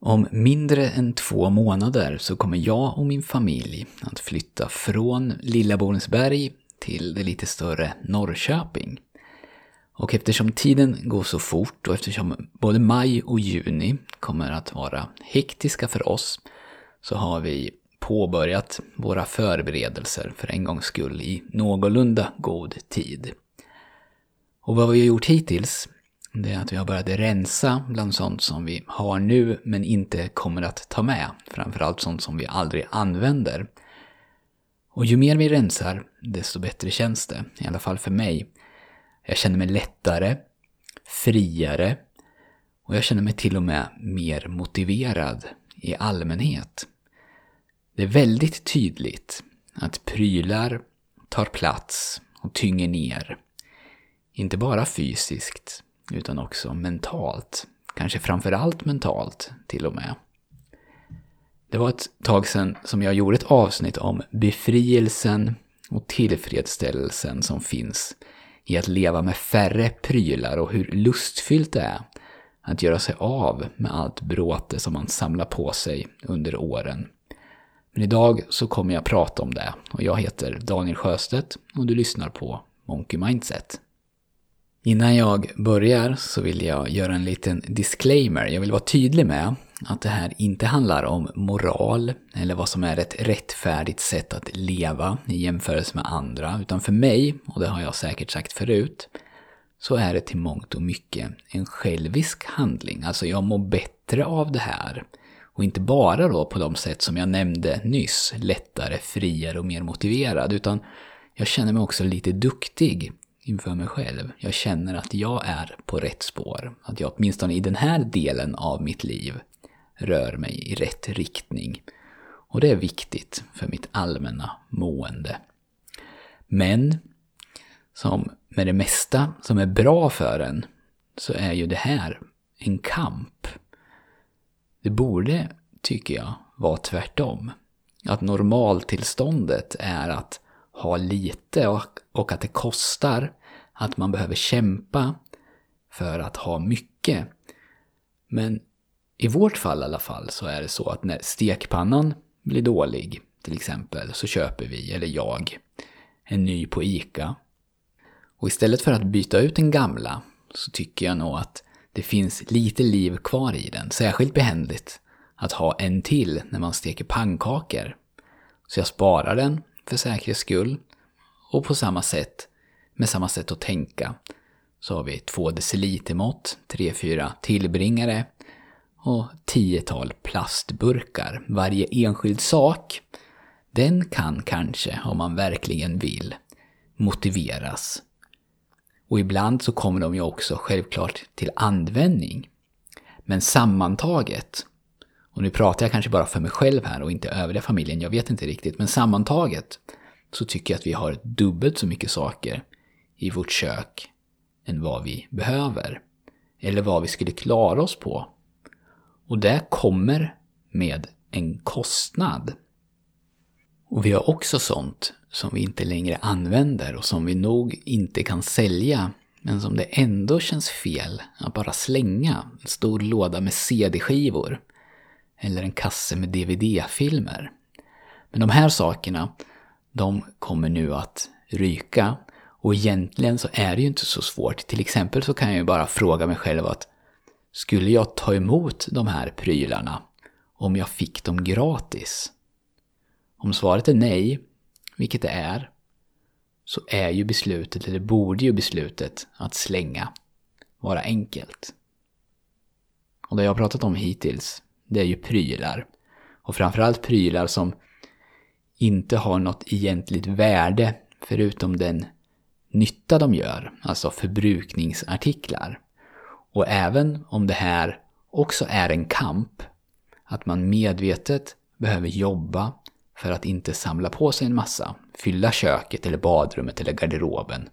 Om mindre än två månader så kommer jag och min familj att flytta från Lilla Borensberg till det lite större Norrköping. Och eftersom tiden går så fort och eftersom både maj och juni kommer att vara hektiska för oss så har vi påbörjat våra förberedelser för en gångs skull i någorlunda god tid. Och vad vi har gjort hittills det är att vi har börjat rensa bland sånt som vi har nu men inte kommer att ta med. Framförallt sånt som vi aldrig använder. Och ju mer vi rensar, desto bättre känns det. I alla fall för mig. Jag känner mig lättare, friare och jag känner mig till och med mer motiverad i allmänhet. Det är väldigt tydligt att prylar tar plats och tynger ner. Inte bara fysiskt, utan också mentalt. Kanske framförallt mentalt till och med. Det var ett tag sedan som jag gjorde ett avsnitt om befrielsen och tillfredsställelsen som finns i att leva med färre prylar och hur lustfyllt det är att göra sig av med allt bråte som man samlar på sig under åren. Men idag så kommer jag prata om det och jag heter Daniel Sjöstedt och du lyssnar på Monkey Mindset. Innan jag börjar så vill jag göra en liten disclaimer. Jag vill vara tydlig med att det här inte handlar om moral eller vad som är ett rättfärdigt sätt att leva i jämförelse med andra. Utan för mig, och det har jag säkert sagt förut, så är det till mångt och mycket en självisk handling. Alltså jag mår bättre av det här. Och inte bara då på de sätt som jag nämnde nyss, lättare, friare och mer motiverad, utan jag känner mig också lite duktig inför mig själv. Jag känner att jag är på rätt spår. Att jag åtminstone i den här delen av mitt liv rör mig i rätt riktning. Och det är viktigt för mitt allmänna mående. Men, som med det mesta som är bra för en, så är ju det här en kamp. Det borde, tycker jag, vara tvärtom. Att normaltillståndet är att ha lite och, att det kostar att man behöver kämpa för att ha mycket. Men i vårt fall i alla fall så är det så att när stekpannan blir dålig till exempel så köper vi, eller jag, en ny på ICA. Och istället för att byta ut den gamla så tycker jag nog att det finns lite liv kvar i den. Särskilt behändigt att ha en till när man steker pannkakor. Så jag sparar den för säkerhets skull. Och på samma sätt med samma sätt att tänka så har vi två decilitermått, tre, fyra tillbringare och tiotal plastburkar. Varje enskild sak, den kan kanske, om man verkligen vill, motiveras. Och ibland så kommer de ju också självklart till användning. Men sammantaget, och nu pratar jag kanske bara för mig själv här och inte övriga familjen, jag vet inte riktigt, men sammantaget så tycker jag att vi har dubbelt så mycket saker i vårt kök än vad vi behöver. Eller vad vi skulle klara oss på. Och det kommer med en kostnad. Och vi har också sånt som vi inte längre använder och som vi nog inte kan sälja men som det ändå känns fel att bara slänga. En stor låda med CD-skivor. Eller en kasse med DVD-filmer. Men de här sakerna, de kommer nu att ryka och egentligen så är det ju inte så svårt. Till exempel så kan jag ju bara fråga mig själv att skulle jag ta emot de här prylarna om jag fick dem gratis? Om svaret är nej, vilket det är, så är ju beslutet, eller borde ju beslutet, att slänga vara enkelt. Och det jag har pratat om hittills, det är ju prylar. Och framförallt prylar som inte har något egentligt värde förutom den nytta de gör, alltså förbrukningsartiklar. Och även om det här också är en kamp, att man medvetet behöver jobba för att inte samla på sig en massa, fylla köket eller badrummet eller garderoben,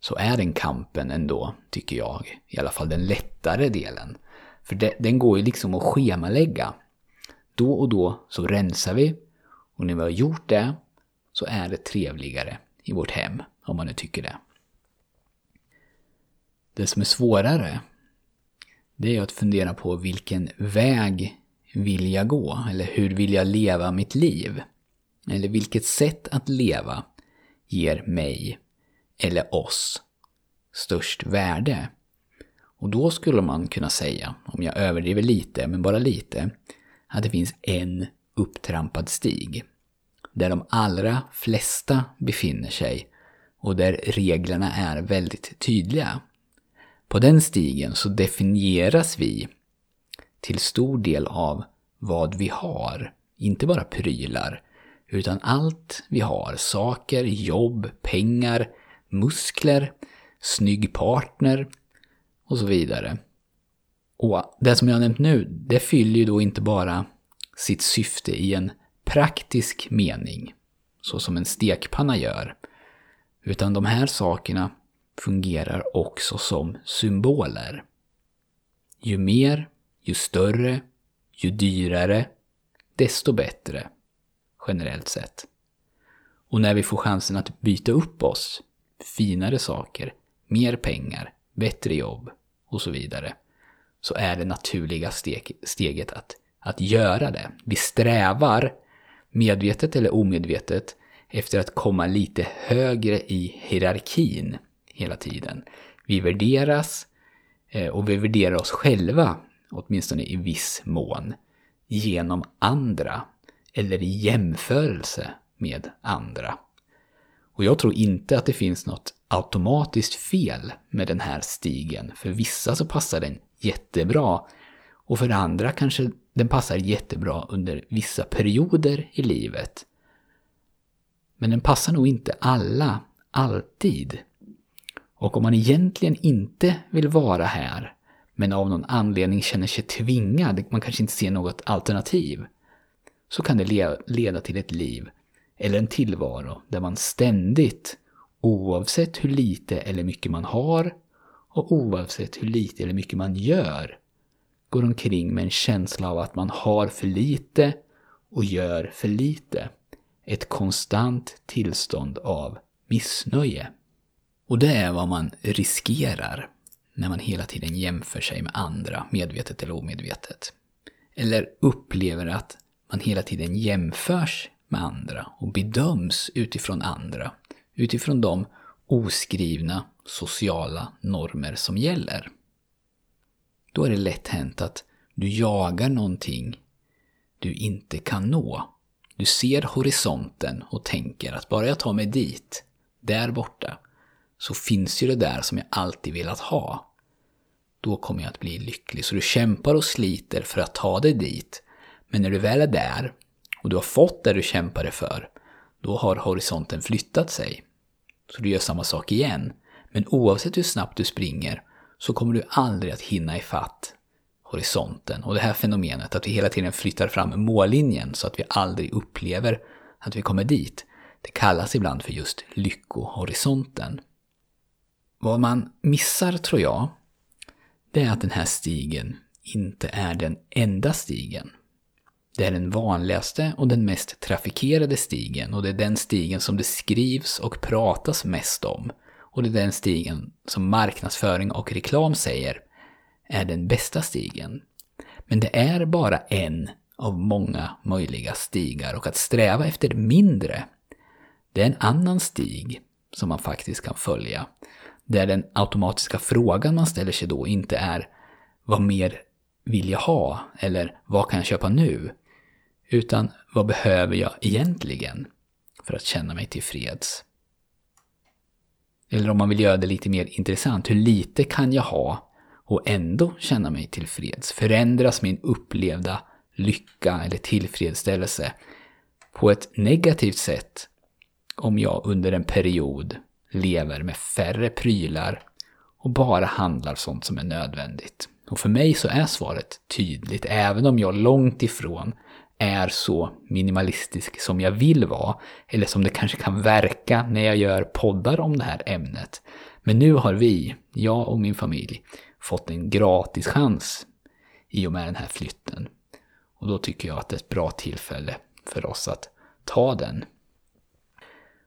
så är den kampen ändå, tycker jag, i alla fall den lättare delen. För det, den går ju liksom att schemalägga. Då och då så rensar vi och när vi har gjort det så är det trevligare i vårt hem. Om man nu tycker det. Det som är svårare, det är att fundera på vilken väg vill jag gå? Eller hur vill jag leva mitt liv? Eller vilket sätt att leva ger mig, eller oss, störst värde? Och då skulle man kunna säga, om jag överdriver lite, men bara lite, att det finns en upptrampad stig. Där de allra flesta befinner sig och där reglerna är väldigt tydliga. På den stigen så definieras vi till stor del av vad vi har. Inte bara prylar, utan allt vi har. Saker, jobb, pengar, muskler, snygg partner och så vidare. Och det som jag har nämnt nu, det fyller ju då inte bara sitt syfte i en praktisk mening, så som en stekpanna gör, utan de här sakerna fungerar också som symboler. Ju mer, ju större, ju dyrare, desto bättre, generellt sett. Och när vi får chansen att byta upp oss, finare saker, mer pengar, bättre jobb och så vidare, så är det naturliga steg, steget att, att göra det. Vi strävar, medvetet eller omedvetet, efter att komma lite högre i hierarkin hela tiden. Vi värderas eh, och vi värderar oss själva, åtminstone i viss mån, genom andra eller i jämförelse med andra. Och jag tror inte att det finns något automatiskt fel med den här stigen. För vissa så passar den jättebra och för andra kanske den passar jättebra under vissa perioder i livet. Men den passar nog inte alla, alltid. Och om man egentligen inte vill vara här, men av någon anledning känner sig tvingad, man kanske inte ser något alternativ, så kan det leda till ett liv eller en tillvaro där man ständigt, oavsett hur lite eller mycket man har och oavsett hur lite eller mycket man gör, går omkring med en känsla av att man har för lite och gör för lite. Ett konstant tillstånd av missnöje. Och det är vad man riskerar när man hela tiden jämför sig med andra, medvetet eller omedvetet. Eller upplever att man hela tiden jämförs med andra och bedöms utifrån andra. Utifrån de oskrivna sociala normer som gäller. Då är det lätt hänt att du jagar någonting du inte kan nå. Du ser horisonten och tänker att bara jag tar mig dit, där borta, så finns ju det där som jag alltid velat ha. Då kommer jag att bli lycklig. Så du kämpar och sliter för att ta dig dit. Men när du väl är där och du har fått det du kämpade för, då har horisonten flyttat sig. Så du gör samma sak igen. Men oavsett hur snabbt du springer så kommer du aldrig att hinna ifatt horisonten. Och det här fenomenet att vi hela tiden flyttar fram mållinjen så att vi aldrig upplever att vi kommer dit, det kallas ibland för just lyckohorisonten. Vad man missar, tror jag, det är att den här stigen inte är den enda stigen. Det är den vanligaste och den mest trafikerade stigen och det är den stigen som det skrivs och pratas mest om. Och det är den stigen som marknadsföring och reklam säger är den bästa stigen. Men det är bara en av många möjliga stigar och att sträva efter mindre, det är en annan stig som man faktiskt kan följa. Där den automatiska frågan man ställer sig då inte är vad mer vill jag ha? Eller vad kan jag köpa nu? Utan vad behöver jag egentligen för att känna mig tillfreds? Eller om man vill göra det lite mer intressant, hur lite kan jag ha och ändå känna mig tillfreds? Förändras min upplevda lycka eller tillfredsställelse på ett negativt sätt om jag under en period lever med färre prylar och bara handlar sånt som är nödvändigt? Och för mig så är svaret tydligt, även om jag långt ifrån är så minimalistisk som jag vill vara, eller som det kanske kan verka när jag gör poddar om det här ämnet. Men nu har vi, jag och min familj, fått en gratis chans i och med den här flytten. Och då tycker jag att det är ett bra tillfälle för oss att ta den.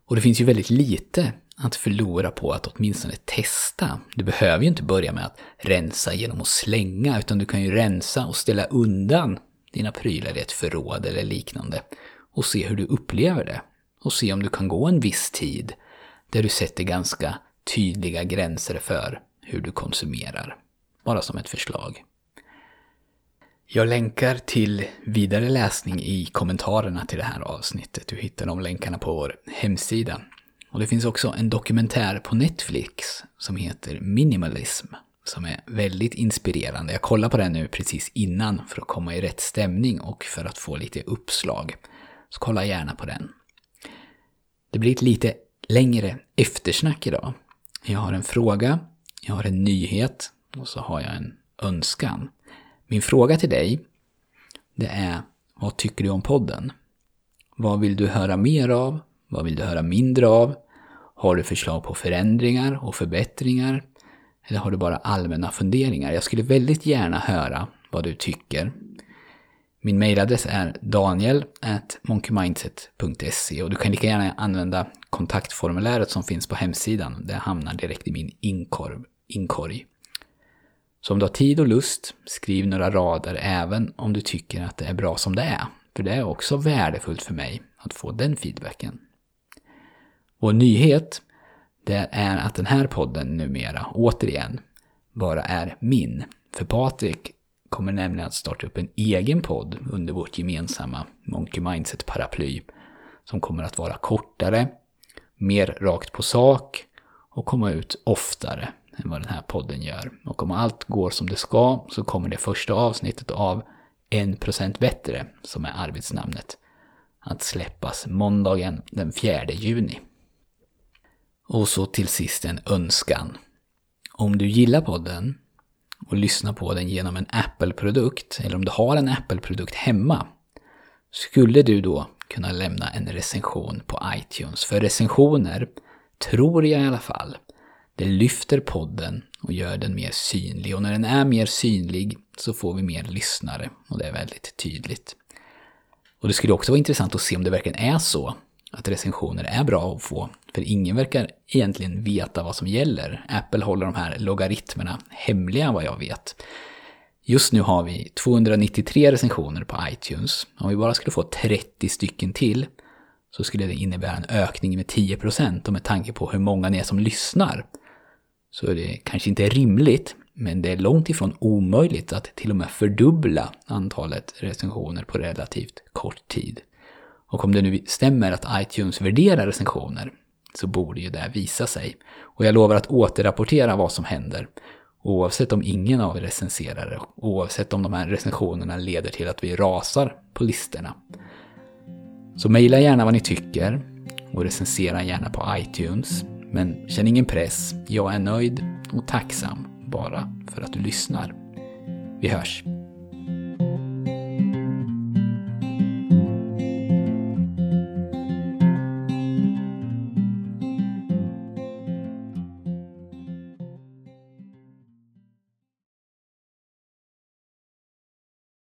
Och det finns ju väldigt lite att förlora på att åtminstone testa. Du behöver ju inte börja med att rensa genom att slänga, utan du kan ju rensa och ställa undan dina prylar i ett förråd eller liknande och se hur du upplever det. Och se om du kan gå en viss tid där du sätter ganska tydliga gränser för hur du konsumerar. Bara som ett förslag. Jag länkar till vidare läsning i kommentarerna till det här avsnittet. Du hittar de länkarna på vår hemsida. Och det finns också en dokumentär på Netflix som heter Minimalism. Som är väldigt inspirerande. Jag kollar på den nu precis innan för att komma i rätt stämning och för att få lite uppslag. Så kolla gärna på den. Det blir ett lite längre eftersnack idag. Jag har en fråga, jag har en nyhet och så har jag en önskan. Min fråga till dig, det är vad tycker du om podden? Vad vill du höra mer av? Vad vill du höra mindre av? Har du förslag på förändringar och förbättringar? Eller har du bara allmänna funderingar? Jag skulle väldigt gärna höra vad du tycker. Min mailadress är daniel.monkeymindset.se och du kan lika gärna använda kontaktformuläret som finns på hemsidan. Det hamnar direkt i min inkorg. inkorg. Så om du har tid och lust, skriv några rader även om du tycker att det är bra som det är. För det är också värdefullt för mig att få den feedbacken. Och nyhet, det är att den här podden numera, återigen, bara är min. För Patrik kommer nämligen att starta upp en egen podd under vårt gemensamma Monkey Mindset-paraply. Som kommer att vara kortare, mer rakt på sak och komma ut oftare än vad den här podden gör. Och om allt går som det ska så kommer det första avsnittet av 1% bättre, som är arbetsnamnet, att släppas måndagen den 4 juni. Och så till sist en önskan. Om du gillar podden och lyssnar på den genom en Apple-produkt, eller om du har en Apple-produkt hemma, skulle du då kunna lämna en recension på iTunes. För recensioner, tror jag i alla fall, det lyfter podden och gör den mer synlig. Och när den är mer synlig så får vi mer lyssnare. Och det är väldigt tydligt. Och det skulle också vara intressant att se om det verkligen är så att recensioner är bra att få. För ingen verkar egentligen veta vad som gäller. Apple håller de här logaritmerna hemliga vad jag vet. Just nu har vi 293 recensioner på iTunes. Om vi bara skulle få 30 stycken till så skulle det innebära en ökning med 10% och med tanke på hur många ni är som lyssnar så är det kanske inte rimligt, men det är långt ifrån omöjligt att till och med fördubbla antalet recensioner på relativt kort tid. Och om det nu stämmer att iTunes värderar recensioner så borde ju det visa sig. Och jag lovar att återrapportera vad som händer. Oavsett om ingen av er recenserar det, oavsett om de här recensionerna leder till att vi rasar på listorna. Så mejla gärna vad ni tycker och recensera gärna på iTunes. Men känn ingen press, jag är nöjd och tacksam bara för att du lyssnar. Vi hörs!